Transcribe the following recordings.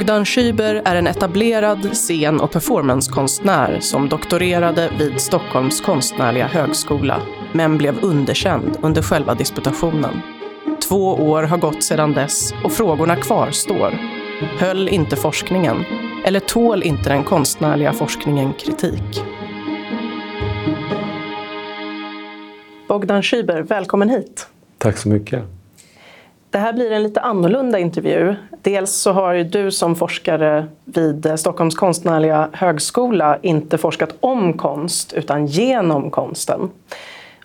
Bogdan Schyber är en etablerad scen och performancekonstnär som doktorerade vid Stockholms konstnärliga högskola, men blev underkänd under själva disputationen. Två år har gått sedan dess och frågorna kvarstår. Höll inte forskningen? Eller tål inte den konstnärliga forskningen kritik? Bogdan Schyber, välkommen hit. Tack så mycket. Det här blir en lite annorlunda intervju. Dels så har du som forskare vid Stockholms konstnärliga högskola inte forskat om konst utan genom konsten.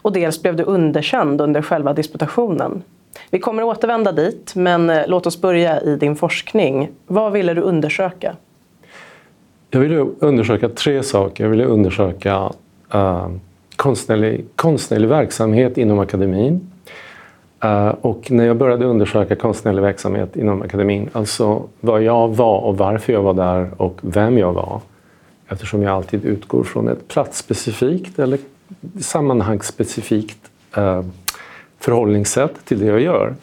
Och dels blev du underkänd under själva disputationen. Vi kommer att återvända dit, men eh, låt oss börja i din forskning. Vad ville du undersöka? Jag ville undersöka tre saker. Jag ville undersöka uh, konstnärlig, konstnärlig verksamhet inom akademin Eh, och när jag började undersöka konstnärlig verksamhet inom akademin, alltså vad jag var och varför jag var där och vem jag var, eftersom jag alltid utgår från ett platsspecifikt eller sammanhangsspecifikt uh, förhållningssätt till det jag gör,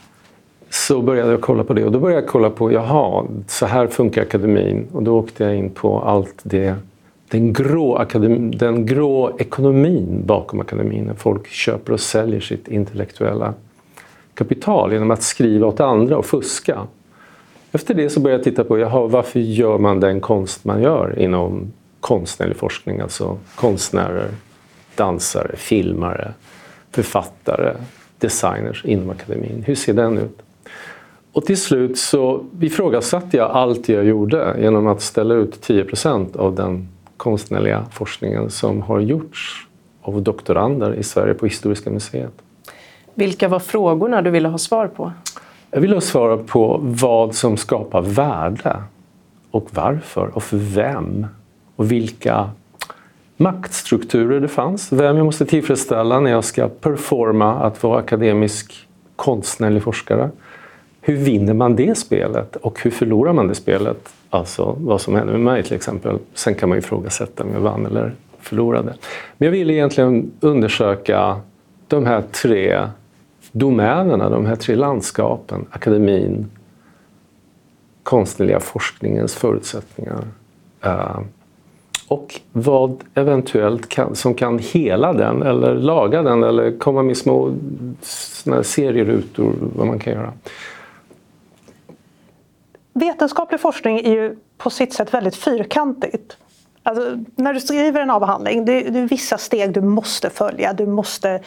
så började jag kolla på det. Och då började jag kolla på, jaha, så här funkar akademin. Och då åkte jag in på allt det den grå, akademi, den grå ekonomin bakom akademin, när folk köper och säljer sitt intellektuella kapital genom att skriva åt andra och fuska. Efter det så började jag titta på jaha, varför gör man den konst man gör inom konstnärlig forskning, alltså konstnärer, dansare, filmare, författare, designers inom akademin. Hur ser den ut? Och till slut så ifrågasatte jag allt jag gjorde genom att ställa ut 10% av den konstnärliga forskningen som har gjorts av doktorander i Sverige på Historiska museet. Vilka var frågorna du ville ha svar på? Jag ville ha svar på vad som skapar värde och varför och för vem och vilka maktstrukturer det fanns. Vem jag måste tillfredsställa när jag ska performa att vara akademisk konstnärlig forskare. Hur vinner man det spelet och hur förlorar man det spelet? Alltså vad som hände med mig till exempel. Sen kan man ju ifrågasätta om jag vann eller förlorade. Men jag ville egentligen undersöka de här tre domänerna, de här tre landskapen, akademin, konstnärliga forskningens förutsättningar eh, och vad eventuellt kan, som kan hela den eller laga den eller komma med små serierutor, vad man kan göra. Vetenskaplig forskning är ju på sitt sätt väldigt fyrkantigt. Alltså, när du skriver en avhandling, det är, det är vissa steg du måste följa. Du måste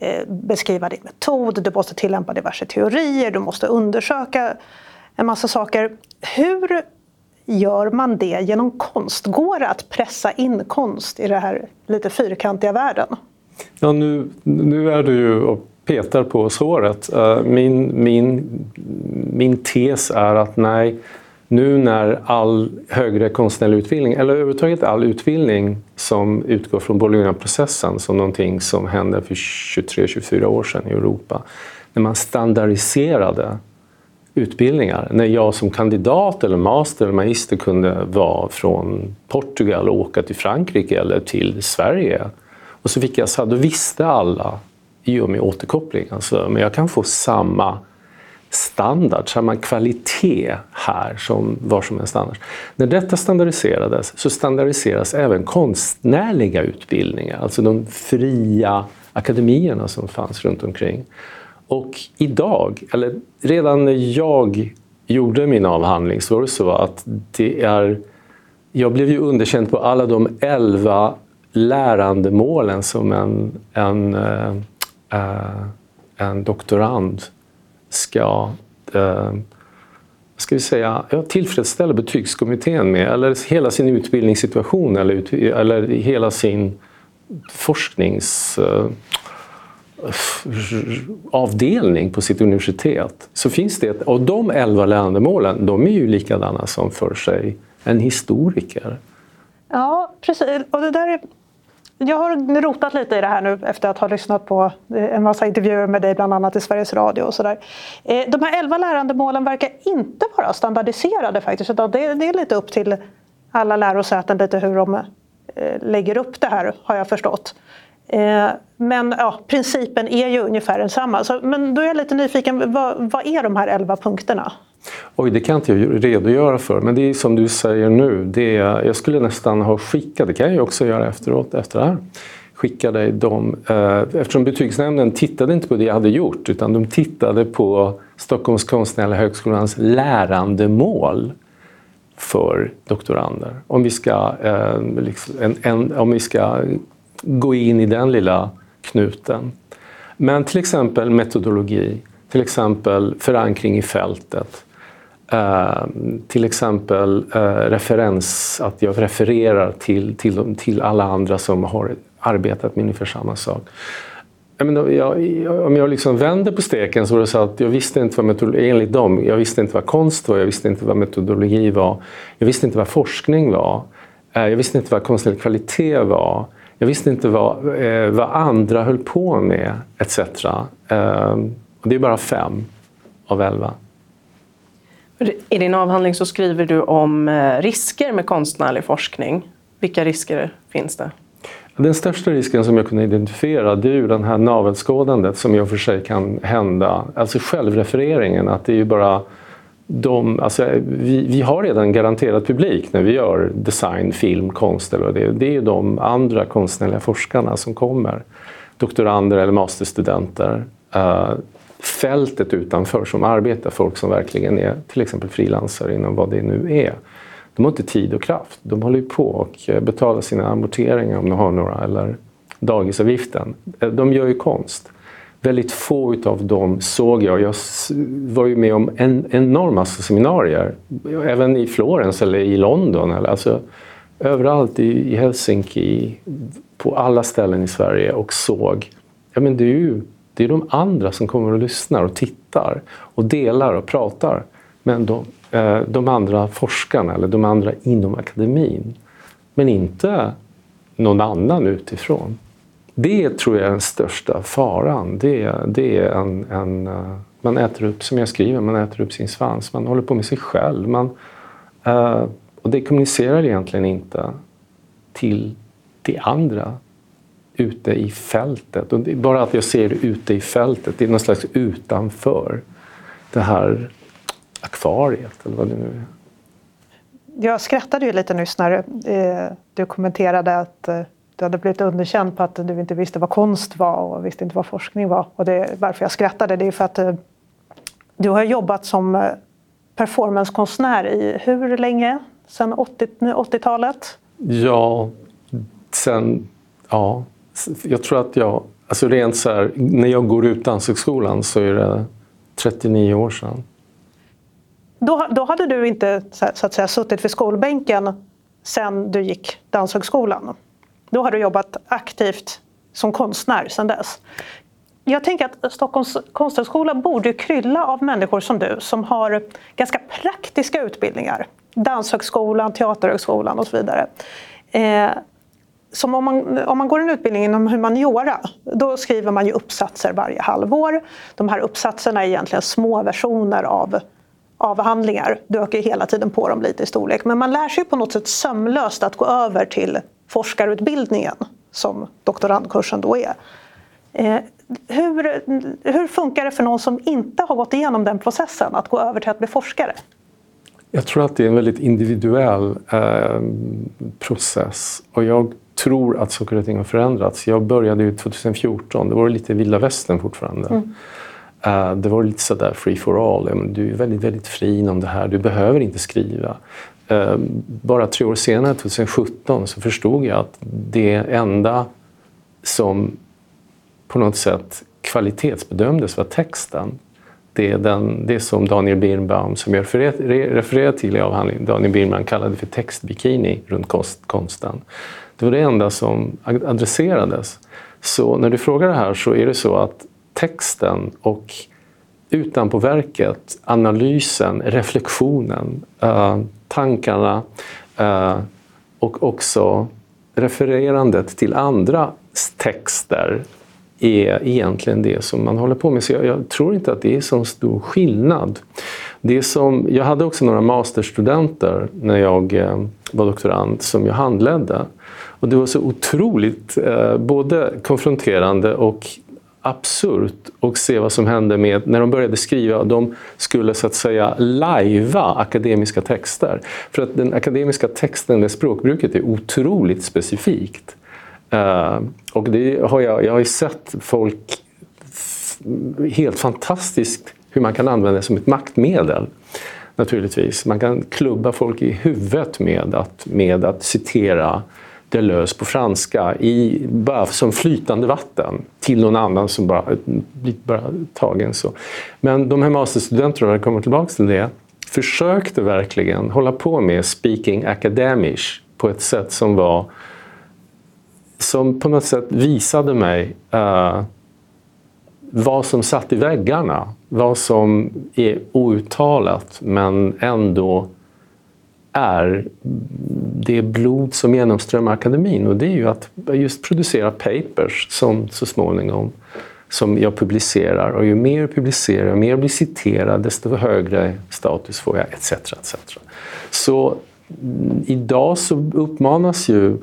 Eh, beskriva din metod, du måste tillämpa diverse teorier, du måste undersöka en massa saker. Hur gör man det genom konst? Går det att pressa in konst i den här lite fyrkantiga världen? Ja, nu, nu är du ju och petar på såret. Eh, min, min, min tes är att nej, nu när all högre konstnärlig utbildning, eller överhuvudtaget all utbildning som utgår från Bologna-processen som någonting som hände för 23-24 år sedan i Europa, när man standardiserade utbildningar. När jag som kandidat eller master eller magister kunde vara från Portugal och åka till Frankrike eller till Sverige. Och så fick jag så här, då visste alla i och med återkoppling, alltså, men jag kan få samma standard, samma kvalitet här som var som helst annars. När detta standardiserades så standardiseras även konstnärliga utbildningar, alltså de fria akademierna som fanns runt omkring. Och idag, eller redan när jag gjorde min avhandling så var det så att det är... Jag blev ju underkänd på alla de elva lärandemålen som en, en, äh, en doktorand ska eh, ska vi säga, ja, tillfredsställa betygskommittén med, eller hela sin utbildningssituation eller, ut, eller hela sin forskningsavdelning eh, på sitt universitet. Så finns det, och de elva lärandemålen, de är ju likadana som för sig en historiker. Ja, precis. Och det där är... Jag har rotat lite i det här nu efter att ha lyssnat på eh, en massa intervjuer med dig, bland annat i Sveriges Radio. och så där. Eh, de här elva lärandemålen verkar inte vara standardiserade faktiskt, utan det är lite upp till alla lärosäten lite hur de eh, lägger upp det här, har jag förstått. Men ja, principen är ju ungefär densamma. Så, men då är jag lite nyfiken, vad, vad är de här elva punkterna? Oj, det kan inte jag redogöra för, men det är som du säger nu. Det är, jag skulle nästan ha skickat, det kan jag också göra efteråt, efter det här. Skicka dig dem, eh, eftersom betygsnämnden tittade inte på det jag hade gjort, utan de tittade på Stockholms konstnärliga högskolans lärandemål för doktorander. Om vi ska, eh, liksom, en, en, om vi ska gå in i den lilla knuten. Men till exempel metodologi, till exempel förankring i fältet, Uh, till exempel uh, referens, att jag refererar till, till, till alla andra som har arbetat med ungefär samma sak. Jag menar, jag, om jag liksom vänder på steken så var det så att jag visste inte vad metodologi, enligt dem, jag visste inte vad konst var, jag visste inte vad metodologi var, jag visste inte vad forskning var, uh, jag visste inte vad konstnärlig kvalitet var, jag visste inte vad, eh, vad andra höll på med, etc. Ehm, och det är bara fem av elva. I din avhandling så skriver du om eh, risker med konstnärlig forskning. Vilka risker finns det? Den största risken som jag kunde identifiera det är ju den här navelskådandet som i och för sig kan hända. Alltså självrefereringen, att det är ju bara de, alltså vi, vi har redan garanterat publik när vi gör design, film, konst eller det är. Det är ju de andra konstnärliga forskarna som kommer. Doktorander eller masterstudenter. Uh, fältet utanför som arbetar, folk som verkligen är till exempel frilansare inom vad det nu är. De har inte tid och kraft. De håller ju på och eh, betalar sina amorteringar om de har några, eller dagisavgiften. Eh, de gör ju konst. Väldigt få av dem såg jag. Jag var ju med om en enorm massa seminarier, även i Florens eller i London. Eller, alltså, överallt i Helsinki, på alla ställen i Sverige och såg. Ja, men det är ju det är de andra som kommer och lyssnar och tittar och delar och pratar. Men de, eh, de andra forskarna eller de andra inom akademin. Men inte någon annan utifrån. Det tror jag är den största faran. Det, det är en, en, eh, man äter upp, som jag skriver, man äter upp sin svans. Man håller på med sig själv. Man, eh, och det kommunicerar egentligen inte till de andra ute i fältet. Och bara att jag ser det ute i fältet, det är någon slags utanför det här akvariet eller vad det nu är. Jag skrattade ju lite nyss när eh, du kommenterade att eh, du hade blivit underkänd på att du inte visste vad konst var och visste inte vad forskning var. Och det, varför jag skrattade det är för att eh, du har jobbat som performancekonstnär i hur länge? Sen 80, 80-talet? Ja, sen ja, jag tror att jag, alltså rent så här, när jag går ut Danshögskolan så är det 39 år sedan. Då, då hade du inte så att säga, suttit vid skolbänken sen du gick Danshögskolan. Då har du jobbat aktivt som konstnär sen dess. Jag tänker att Stockholms konsthögskola borde krylla av människor som du som har ganska praktiska utbildningar. Danshögskolan, Teaterhögskolan och så vidare. Eh, som om man, om man går en utbildning inom humaniora, då skriver man ju uppsatser varje halvår. De här uppsatserna är egentligen små versioner av avhandlingar. Du ökar hela tiden på dem lite i storlek. Men man lär sig på något sätt sömlöst att gå över till forskarutbildningen, som doktorandkursen då är. Eh, hur, hur funkar det för någon som inte har gått igenom den processen, att gå över till att bli forskare? Jag tror att det är en väldigt individuell eh, process. Och jag tror att saker och ting har förändrats. Jag började ju 2014, det var lite vilda västern fortfarande. Mm. Uh, det var lite sådär free for all. Du är väldigt, väldigt fri inom det här, du behöver inte skriva. Uh, bara tre år senare, 2017, så förstod jag att det enda som på något sätt kvalitetsbedömdes var texten. Det är den, det som Daniel Birnbaum, som jag refererar till i avhandlingen, Daniel Birnbaum kallade för textbikini runt konsten. Det var det enda som adresserades. Så när du frågar det här så är det så att texten och utanpå verket, analysen, reflektionen, eh, tankarna eh, och också refererandet till andra texter är egentligen det som man håller på med. Så jag, jag tror inte att det är så stor skillnad. Det som, jag hade också några masterstudenter när jag eh, var doktorand som jag handledde. Och det var så otroligt eh, både konfronterande och absurt att se vad som hände med när de började skriva. De skulle så att säga lajva akademiska texter. För att den akademiska texten, det språkbruket, är otroligt specifikt. Eh, och det har jag, jag har ju sett folk helt fantastiskt hur man kan använda det som ett maktmedel. Naturligtvis. Man kan klubba folk i huvudet med att, med att citera Deleuze på franska i, bara som flytande vatten till någon annan som bara blir bara tagen. Så. Men de här masterstudenterna, jag kommer tillbaka till det, försökte verkligen hålla på med speaking academic på ett sätt som var som på något sätt visade mig uh, vad som satt i väggarna. Vad som är outtalat men ändå är det blod som genomströmmar akademin. Och det är ju att just producera papers som så småningom som jag publicerar. Och ju mer jag publicerar, ju mer jag blir citerad, desto högre status får jag, etc. etc. Så mm, idag så uppmanas ju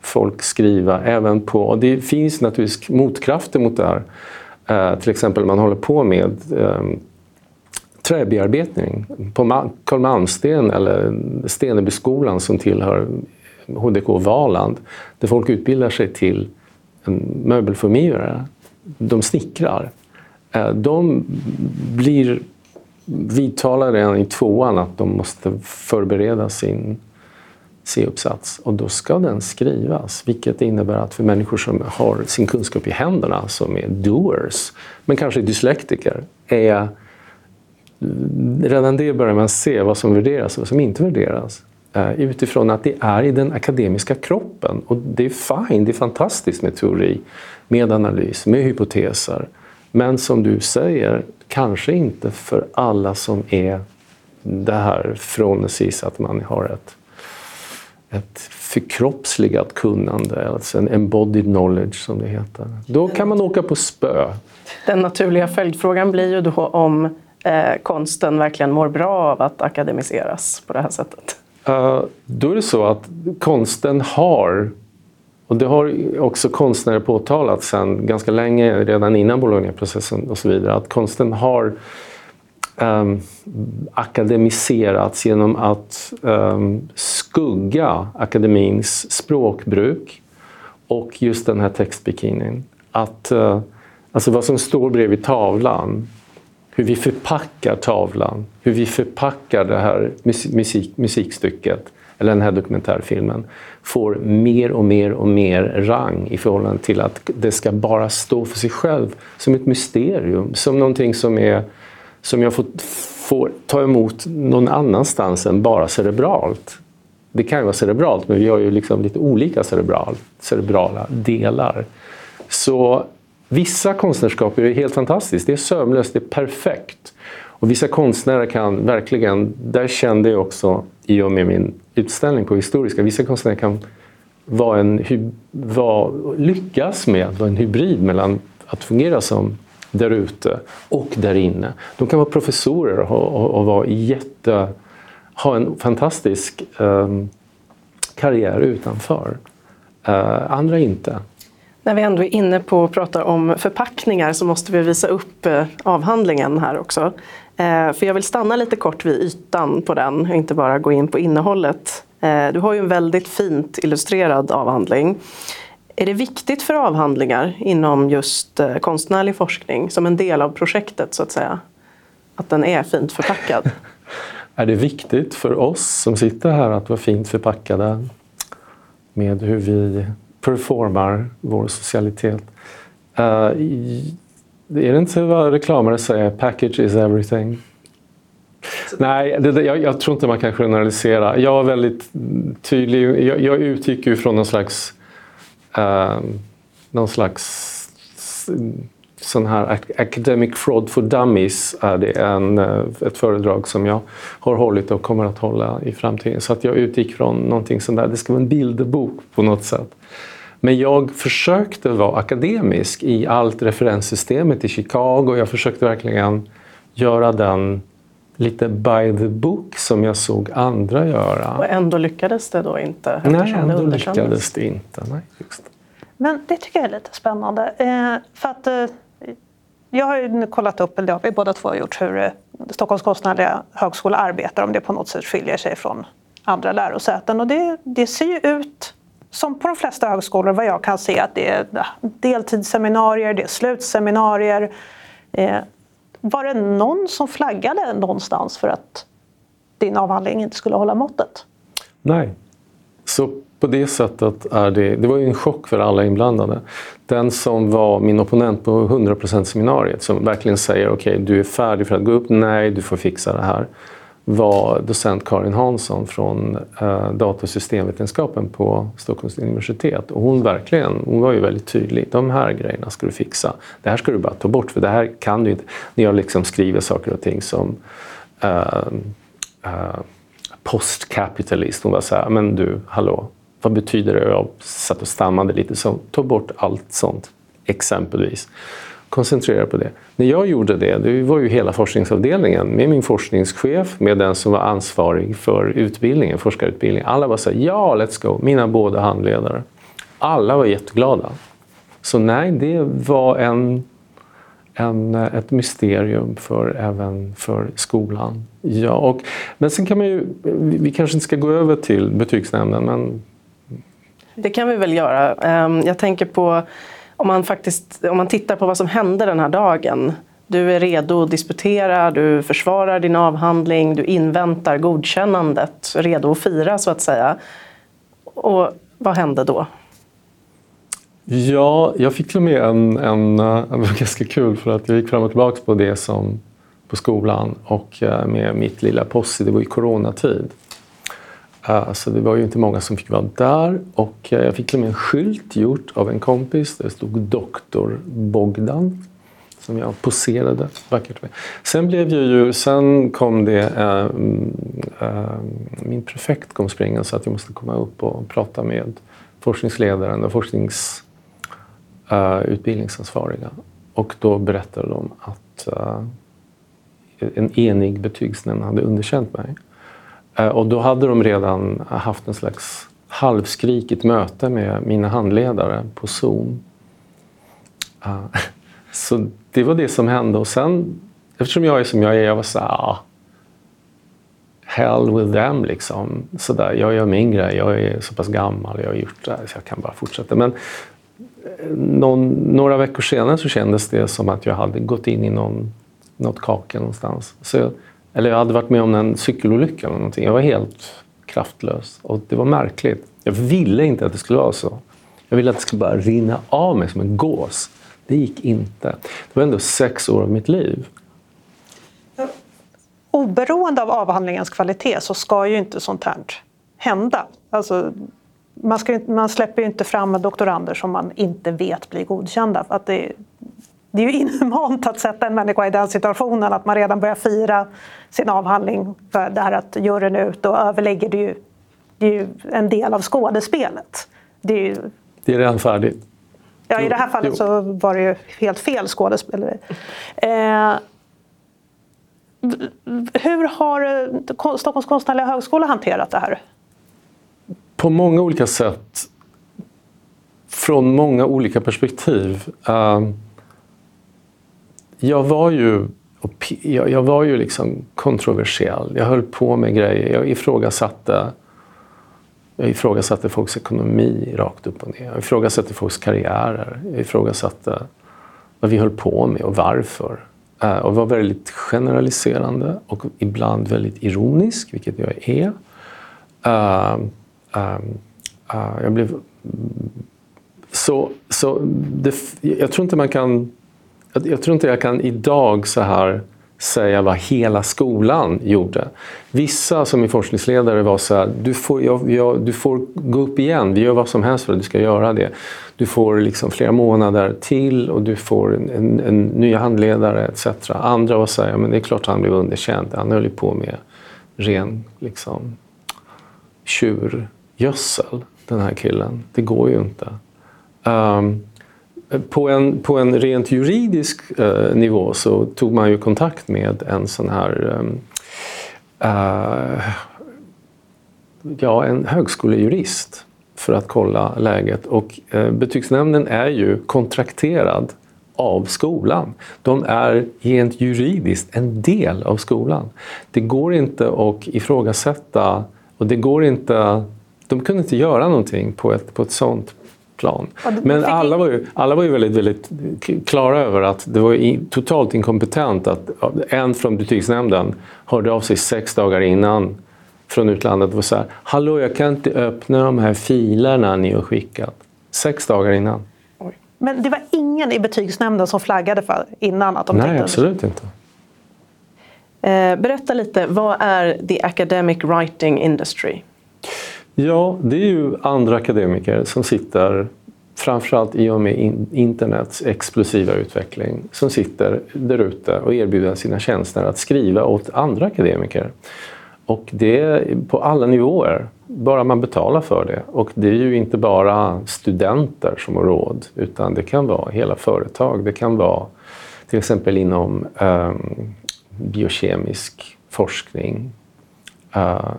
folk skriva även på, och det finns naturligtvis motkrafter mot det här. Eh, till exempel man håller på med eh, träbearbetning på Carl Malmsten eller Stenebyskolan som tillhör HDK Valand, där folk utbildar sig till en möbelformgivare. De snickrar. Eh, de blir vidtalade redan i tvåan att de måste förbereda sin C-uppsats och då ska den skrivas. Vilket innebär att för människor som har sin kunskap i händerna, som är doers, men kanske dyslektiker, är redan det börjar man se vad som värderas och vad som inte värderas. Eh, utifrån att det är i den akademiska kroppen. Och det är fine, det är fantastiskt med teori, med analys, med hypoteser. Men som du säger, kanske inte för alla som är det här från att man har ett, ett förkroppsligat kunnande, alltså en embodied knowledge som det heter. Då kan man åka på spö. Den naturliga följdfrågan blir ju då om eh, konsten verkligen mår bra av att akademiseras på det här sättet? Uh, då är det så att konsten har, och det har också konstnärer påtalat sedan ganska länge, redan innan Bologna-processen och så vidare, att konsten har um, akademiserats genom att um, skugga akademins språkbruk och just den här textbikinin. Att, uh, alltså vad som står bredvid tavlan hur vi förpackar tavlan, hur vi förpackar det här musik, musikstycket eller den här dokumentärfilmen får mer och mer och mer rang i förhållande till att det ska bara stå för sig själv som ett mysterium, som någonting som, är, som jag får, får ta emot någon annanstans än bara cerebralt. Det kan ju vara cerebralt, men vi har ju liksom lite olika cerebral, cerebrala delar. Så Vissa konstnärskap är helt fantastiskt. Det är sömlöst, det är perfekt. Och vissa konstnärer kan verkligen, där kände jag också i och med min utställning på Historiska, vissa konstnärer kan vara en, var, lyckas med att vara en hybrid mellan att fungera som där ute och där inne. De kan vara professorer och, och, och vara jätte, ha en fantastisk um, karriär utanför. Uh, andra inte. När vi ändå är inne på att prata om förpackningar så måste vi visa upp eh, avhandlingen här också. Eh, för jag vill stanna lite kort vid ytan på den och inte bara gå in på innehållet. Du har ju en väldigt fint illustrerad avhandling. Är det viktigt för avhandlingar inom just eh, konstnärlig forskning som en del av projektet så att säga? Att den är fint förpackad? är det viktigt för oss som sitter här att vara fint förpackade med hur vi performar vår socialitet. Uh, är det inte vad reklamare säger, package is everything? Nej, det, jag, jag, tror inte man kan generalisera. Jag var väldigt tydlig. Jag, jag utgick ju från någon slags, eh, någon slags sån här Academic Fraud for Dummies är det en, eh, ett föredrag som jag har hållit och kommer att hålla i framtiden. Så att jag utgick från någonting sånt där. Det ska vara en bilderbok på något sätt. Men jag försökte vara akademisk i allt referenssystemet i Chicago. Jag försökte verkligen göra den lite by the book som jag såg andra göra. Och ändå lyckades det då inte? Nej, ändå lyckades det inte. Nej, just det. Men det tycker jag är lite spännande. Eh, för att, eh, jag har ju kollat upp, eller det har vi båda två gjort, hur eh, Stockholms konstnärliga högskola arbetar, om det på något sätt skiljer sig från andra lärosäten. Och det, det ser ju ut som på de flesta högskolor vad jag kan se att det är deltidsseminarier, det är slutseminarier. Var det någon som flaggade någonstans för att din avhandling inte skulle hålla måttet? Nej. Så på det sättet är det, det var ju en chock för alla inblandade. Den som var min opponent på 100% seminariet som verkligen säger okej, okay, du är färdig för att gå upp, nej, du får fixa det här var docent Karin Hansson från eh, datorsystemvetenskapen på Stockholms universitet. Och hon, verkligen, hon var ju väldigt tydlig. De här grejerna ska du fixa. Det här ska du bara ta bort, för det här kan du inte. När jag liksom skriver saker och ting som eh, eh, postkapitalist. Hon var så här, men du, hallå, vad betyder det? Jag satt och stammade lite, så ta bort allt sånt, exempelvis koncentrera på det. När jag gjorde det, det var ju hela forskningsavdelningen med min forskningschef, med den som var ansvarig för utbildningen, forskarutbildningen. Alla var så här, ja, let's go, mina båda handledare. Alla var jätteglada. Så nej, det var en, en, ett mysterium för, även för skolan. Ja, och, men sen kan man ju, vi kanske inte ska gå över till betygsnämnden, men... Det kan vi väl göra. Ehm, jag tänker på om man, faktiskt, om man tittar på vad som hände den här dagen. Du är redo att disputera, du försvarar din avhandling, du inväntar godkännandet, redo att fira så att säga. Och vad hände då? Ja, jag fick till och med en, en, eh, det var ganska kul för att jag gick fram och tillbaka på det som på skolan och eh, med mitt lilla posse, det var i coronatid. Eh, så det var ju inte många som fick vara där. Och eh, jag fick till och med en skylt gjort av en kompis. Där det stod Doktor Bogdan. Som jag poserade vackert med. Sen, blev jag ju, sen kom det... Äh, äh, min prefekt kom springande så att jag måste komma upp och prata med forskningsledaren och forskningsutbildningsansvariga. Äh, och då berättade de att en enig betygsnämnd hade underkänt mig. Eh, och då hade de redan haft en slags halvskrikigt möte med mina handledare på Zoom. Eh, så det var det som hände. Och sen, eftersom jag är som jag är, jag var så här, ah, hell with them liksom. Så där, jag gör min grej, jag är så pass gammal, jag har gjort det här, så jag kan bara fortsätta. Men eh, någon, några veckor senare så kändes det som att jag hade gått in i någon, något kakel någonstans. Så jag, eller jag hade varit med om en cykelolycka eller någonting. Jag var helt kraftlös och det var märkligt. Jag ville inte att det skulle vara så. Jag ville att det skulle bara rinna av mig som en gås. Det gick inte. Det var ändå sex år av mitt liv. Oberoende av avhandlingens kvalitet så ska ju inte sånt här hända. Alltså, man, ska, man släpper ju inte fram doktorander som man inte vet blir godkända. För att det, det är ju inhumant att sätta en människa i den situationen att man redan börjar fira sin avhandling för det här att juryn är ute och överlägger. Det är ju, det är ju en del av skådespelet. Det är, ju... det är redan färdigt. Ja, i det här fallet jo. så var det ju helt fel skådespel. Eh, hur har eh, Stockholms konstnärliga högskola hanterat det här? På många olika sätt. Från många olika perspektiv. Uh, jag var ju, jag, jag var ju liksom kontroversiell. Jag höll på med grejer. Jag ifrågasatte, jag ifrågasatte folks ekonomi rakt upp och ner. Jag ifrågasatte folks karriärer. Jag ifrågasatte vad vi höll på med och varför. Eh, och var väldigt generaliserande och ibland väldigt ironisk, vilket jag är. Uh, uh, uh, jag blev... Så, så det, jag tror inte man kan jag, jag tror inte jag kan idag så här säga vad hela skolan gjorde. Vissa som är forskningsledare var så här, du får, jag, jag, du får gå upp igen, vi gör vad som helst för att du ska göra det. Du får liksom flera månader till och du får en, en, en nya handledare etc. Andra var så här, men det är klart han blev underkänd, han höll ju på med ren liksom, tjurgödsel, den här killen. Det går ju inte. Um, på en, på en rent juridisk eh, nivå så tog man ju kontakt med en sån här eh, eh, ja, en högskolejurist för att kolla läget. Och eh, betygsnämnden är ju kontrakterad av skolan. De är rent juridiskt en del av skolan. Det går inte att ifrågasätta och det går inte... De kunde inte göra någonting på ett, på ett sånt plan. Men alla var, ju, alla var ju väldigt, väldigt klara över att det var totalt inkompetent att en från betygsnämnden hörde av sig sex dagar innan från utlandet och sa Hallå, jag kan inte öppna de här filerna ni har skickat. Sex dagar innan. Men det var ingen i betygsnämnden som flaggade för innan att de Nej, absolut inte. Eh, berätta lite, vad är the academic writing industry? Ja, det är ju andra akademiker som sitter, framförallt i och med internets explosiva utveckling, som sitter där ute och erbjuder sina tjänster att skriva åt andra akademiker. Och det är på alla nivåer, bara man betalar för det. Och det är ju inte bara studenter som har råd, utan det kan vara hela företag. Det kan vara till exempel inom um, biokemisk forskning. Uh,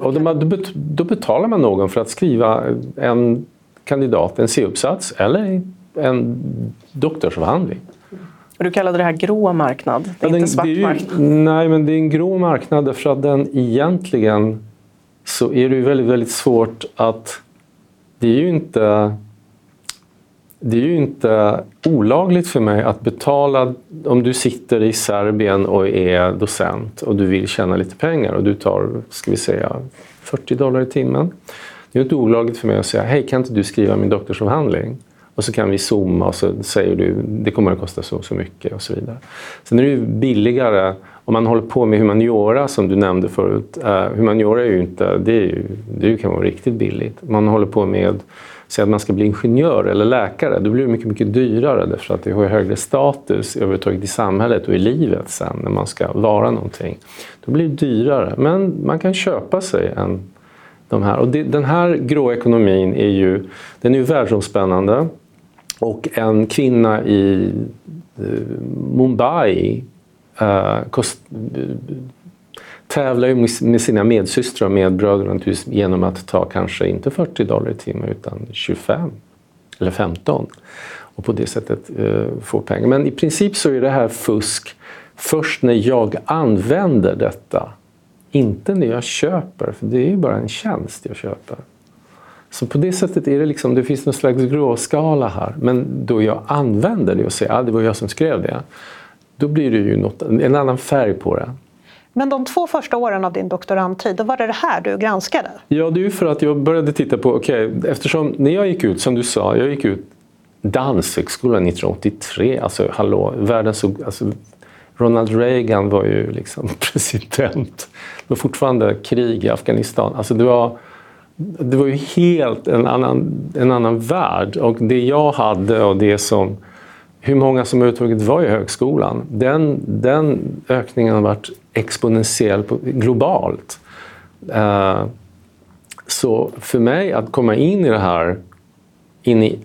och då, betalar man någon för att skriva en kandidat, en C-uppsats eller en doktorsavhandling. Du kallade det här grå marknad, det är ja, den, inte svart är ju, marknad. Nej, men det är en grå marknad därför att den egentligen så är det väldigt, väldigt svårt att... Det är ju inte det är ju inte olagligt för mig att betala om du sitter i Serbien och är docent och du vill tjäna lite pengar och du tar, ska vi säga, 40 dollar i timmen. Det är inte olagligt för mig att säga, hej kan inte du skriva min doktorsavhandling? Och så kan vi zooma och så säger du, det kommer att kosta så så mycket och så vidare. Sen är det ju billigare om man håller på med humaniora som du nämnde förut. Uh, humaniora är ju inte, det, är ju, det kan vara riktigt billigt. Man håller på med säga att man ska bli ingenjör eller läkare, då blir det mycket, mycket dyrare därför att det har högre status överhuvudtaget i samhället och i livet sen när man ska vara någonting. Då blir det dyrare, men man kan köpa sig en de här. Och det, den här grå ekonomin är ju, den är ju världsomspännande och en kvinna i eh, Mumbai eh, kost, tävlar ju med sina medsystrar och medbröder genom att ta kanske inte 40 dollar i timmen utan 25 eller 15 och på det sättet eh, få pengar. Men i princip så är det här fusk först när jag använder detta, inte när jag köper, för det är ju bara en tjänst jag köper. Så på det sättet är det liksom, det finns någon slags gråskala här. Men då jag använder det och säger att ah, det var jag som skrev det, då blir det ju något, en annan färg på det. Men de två första åren av din doktorandtid, då var det det här du granskade? Ja, det är ju för att jag började titta på, okej, okay, eftersom när jag gick ut, som du sa, jag gick ut Danshögskolan 1983, alltså hallå, världens, alltså, Ronald Reagan var ju liksom president. Det var fortfarande krig i Afghanistan. Alltså det var, det var ju helt en annan, en annan värld. Och det jag hade och det som hur många som överhuvudtaget var i högskolan, den, den ökningen har varit exponentiell globalt. Uh, så för mig att komma in i det här, in i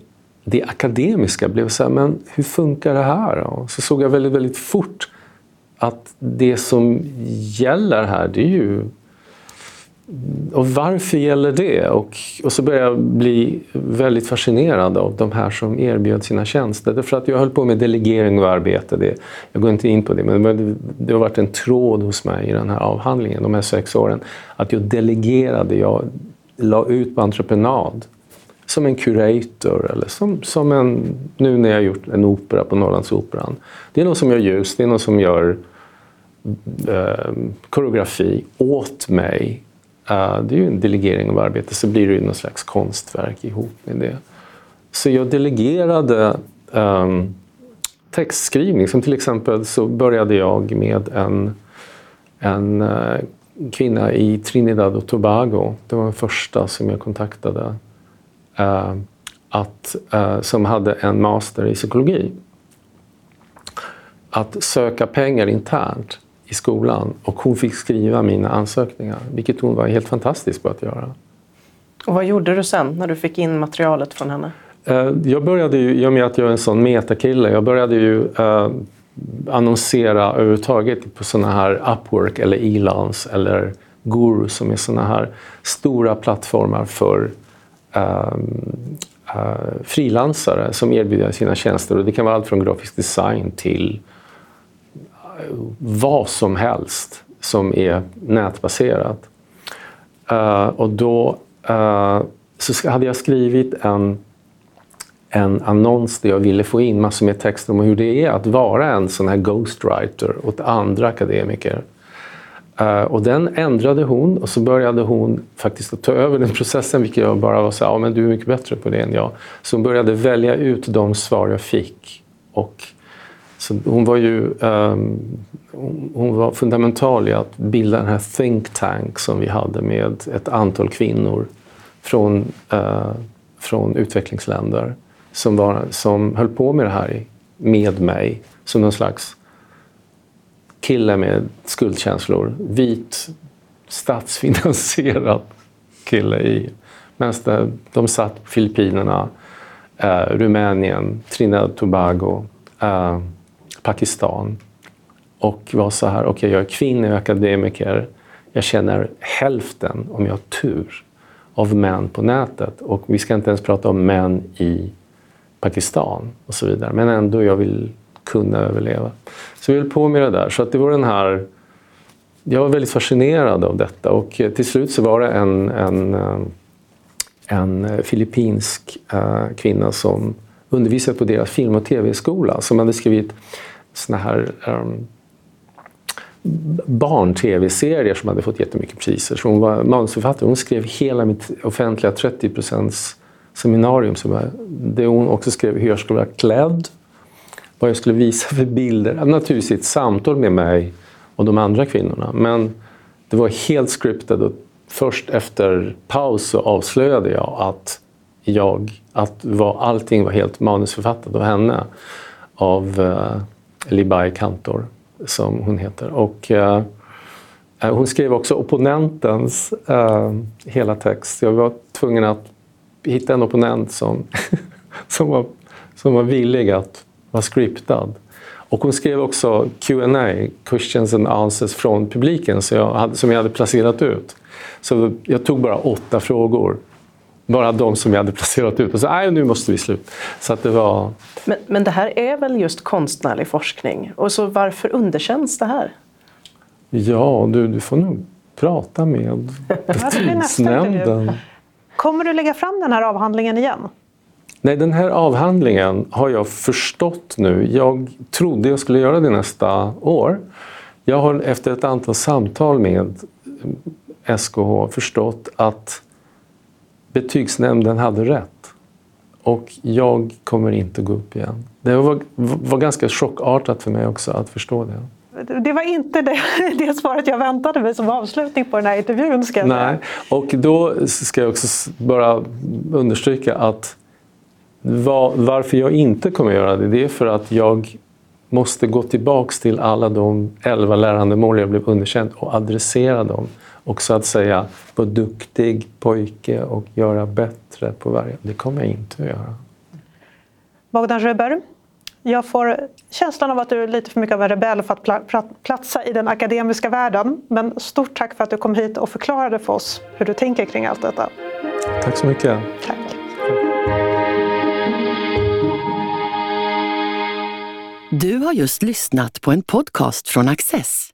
det akademiska, blev så här, men hur funkar det här? Och Så såg jag väldigt, väldigt fort att det som gäller här, det är ju och varför gäller det? Och, och så började jag bli väldigt fascinerad av de här som erbjöd sina tjänster. Därför att jag höll på med delegering och arbete. Det, jag går inte in på det, men det, det har varit en tråd hos mig i den här avhandlingen de här sex åren. Att jag delegerade, jag la ut på entreprenad. Som en curator eller som, som en, nu när jag har gjort en opera på Norrlandsoperan. Det är någon som gör ljus, det är någon som gör eh, koreografi åt mig Eh, det är ju en delegering av arbete, så blir det ju någon slags konstverk ihop med det. Så jag delegerade um, textskrivning. Som till exempel så började jag med en, en uh, kvinna i Trinidad och Tobago. Det var den första som jag kontaktade. Uh, att, uh, som hade en master i psykologi. Att söka pengar internt i skolan och hon fick skriva mina ansökningar, vilket hon var helt fantastisk på att göra. Och vad gjorde du sen när du fick in materialet från henne? Eh, jag började ju, i och med att jag är en sån metakille, jag började ju uh, annonsera överhuvudtaget på såna här Upwork eller Elance eller Guru som är såna här stora plattformar för uh, uh, frilansare som erbjuder sina tjänster. Och det kan vara allt från grafisk design till vad som helst som är nätbaserat. Uh, och då uh, så hade jag skrivit en, en annons där jag ville få in massor med texter om hur det är att vara en sån här ghostwriter åt andra akademiker. Uh, och den ändrade hon och så började hon faktiskt att ta över den processen, vilket jag bara var så ja men du är mycket bättre på det än jag. Så hon började välja ut de svar jag fick och så hon var ju um, hon var fundamental i att bilda den här think tank som vi hade med ett antal kvinnor från, uh, från utvecklingsländer som, var, som höll på med det här med mig som någon slags kille med skuldkänslor. Vit, statsfinansierad kille i medan de satt på Filippinerna, uh, Rumänien, Trinidad Tobago, uh, Pakistan och var så här, okej okay, jag är kvinna, jag är akademiker, jag känner hälften, om jag har tur, av män på nätet. Och vi ska inte ens prata om män i Pakistan och så vidare. Men ändå, jag vill kunna överleva. Så vi höll på med det där. Så att det var den här... Jag var väldigt fascinerad av detta och eh, till slut så var det en, en, eh, en eh, filippinsk kvinna som undervisade på deras film och tv-skola som hade skrivit såna här ehm, um, barn-tv-serier som hade fått jättemycket priser. Så hon var manusförfattare. Hon skrev hela mitt offentliga 30% seminarium. Som jag, det hon också skrev hur jag skulle vara klädd, vad jag skulle visa för bilder. Naturligtvis ett samtal med mig och de andra kvinnorna. Men det var helt scriptat och först efter paus så avslöjade jag att, jag, att var, allting var helt manusförfattat av henne. Av uh, Libai Kantor, som hon heter. Och, uh, hon skrev också opponentens uh, hela text. Jag var tvungen att hitta en opponent som, som, var, som var villig att vara scriptad. Och hon skrev också Q&A, questions and answers från publiken, jag hade, som jag hade placerat ut. Så jag tog bara åtta frågor bara de som jag hade placerat ut. Och så, nej, nu måste vi sluta. Så att det var... men, men det här är väl just konstnärlig forskning? Och så varför underkänns det här? Ja, du, du får nog prata med betygsnämnden. Kommer du lägga fram den här avhandlingen igen? Nej, den här avhandlingen har jag förstått nu. Jag trodde jag skulle göra det nästa år. Jag har efter ett antal samtal med SKH förstått att betygsnämnden hade rätt. Och jag kommer inte gå upp igen. Det var, var ganska chockartat för mig också att förstå det. Det var inte det, det svaret jag väntade mig som avslutning på den här intervjun. Ska jag Nej, och då ska jag också bara understryka att var, varför jag inte kommer göra det, det är för att jag måste gå tillbaks till alla de elva lärandemål jag blev underkänd och adressera dem och så att säga vara duktig pojke och göra bättre på varje... Det kommer jag inte att göra. Bogdan Röber, jag får känslan av att du är lite för mycket av en rebell för att platsa i den akademiska världen. Men stort tack för att du kom hit och förklarade för oss hur du tänker kring allt detta. Tack så mycket. Tack. Du har just lyssnat på en podcast från Access.